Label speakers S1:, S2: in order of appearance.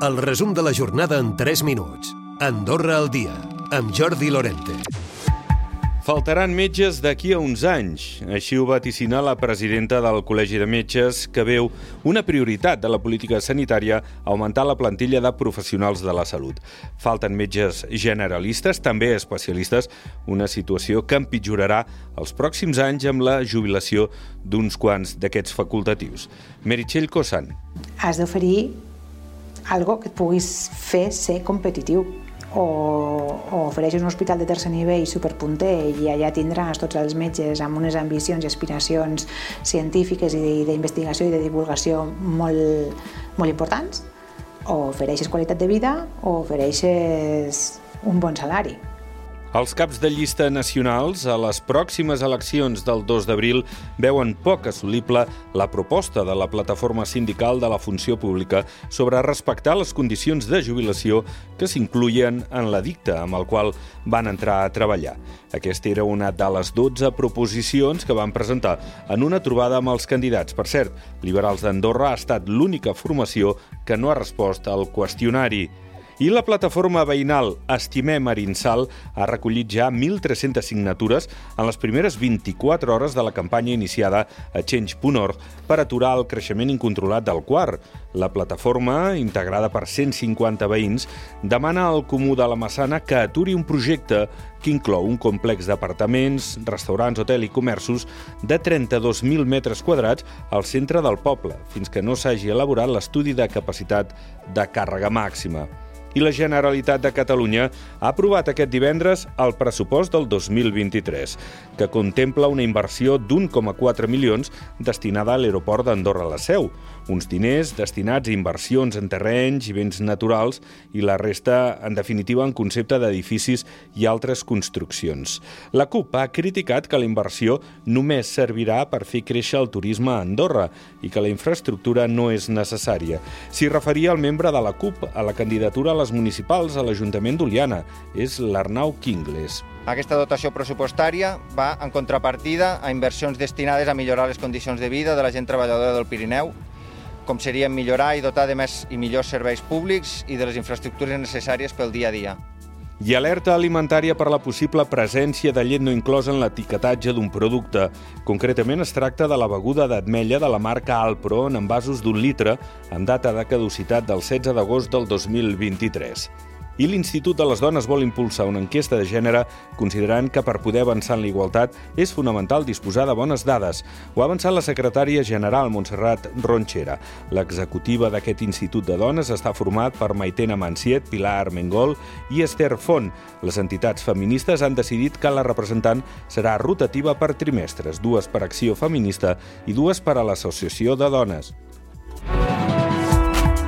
S1: El resum de la jornada en 3 minuts. Andorra al dia, amb Jordi Lorente.
S2: Faltaran metges d'aquí a uns anys. Així ho vaticina la presidenta del Col·legi de Metges, que veu una prioritat de la política sanitària augmentar la plantilla de professionals de la salut. Falten metges generalistes, també especialistes, una situació que empitjorarà els pròxims anys amb la jubilació d'uns quants d'aquests facultatius. Meritxell Cosan.
S3: Has d'oferir algo que et puguis fer ser competitiu o, o ofereixes un hospital de tercer nivell superpunter i allà tindràs tots els metges amb unes ambicions i aspiracions científiques i d'investigació i de divulgació molt, molt importants o ofereixes qualitat de vida o ofereixes un bon salari.
S2: Els caps de llista nacionals a les pròximes eleccions del 2 d'abril veuen poc assolible la proposta de la plataforma sindical de la funció pública sobre respectar les condicions de jubilació que s'incluïen en l'edicte amb el qual van entrar a treballar. Aquesta era una de les 12 proposicions que van presentar en una trobada amb els candidats. Per cert, Liberals d'Andorra ha estat l'única formació que no ha respost al qüestionari. I la plataforma veïnal Estimem Arinsal ha recollit ja 1.300 signatures en les primeres 24 hores de la campanya iniciada a Change.org per aturar el creixement incontrolat del quart. La plataforma, integrada per 150 veïns, demana al Comú de la Massana que aturi un projecte que inclou un complex d'apartaments, restaurants, hotel i comerços de 32.000 metres quadrats al centre del poble, fins que no s'hagi elaborat l'estudi de capacitat de càrrega màxima i la Generalitat de Catalunya ha aprovat aquest divendres el pressupost del 2023, que contempla una inversió d'1,4 milions destinada a l'aeroport d'Andorra-la Seu, uns diners destinats a inversions en terrenys i béns naturals i la resta, en definitiva, en concepte d'edificis i altres construccions. La CUP ha criticat que la inversió només servirà per fer créixer el turisme a Andorra i que la infraestructura no és necessària. S'hi referia el membre de la CUP a la candidatura a les municipals a l'Ajuntament d'Oliana. És l'Arnau Quingles.
S4: Aquesta dotació pressupostària va en contrapartida a inversions destinades a millorar les condicions de vida de la gent treballadora del Pirineu, com serien millorar i dotar de més i millors serveis públics i de les infraestructures necessàries pel dia a dia.
S2: I alerta alimentària per la possible presència de llet no inclosa en l'etiquetatge d'un producte. Concretament es tracta de la beguda d'ametlla de la marca Alpro en envasos d'un litre amb data de caducitat del 16 d'agost del 2023 i l'Institut de les Dones vol impulsar una enquesta de gènere considerant que per poder avançar en la igualtat és fonamental disposar de bones dades. Ho ha avançat la secretària general Montserrat Ronchera. L'executiva d'aquest Institut de Dones està format per Maitena Manciet, Pilar Armengol i Esther Font. Les entitats feministes han decidit que la representant serà rotativa per trimestres, dues per Acció Feminista i dues per a l'Associació de Dones.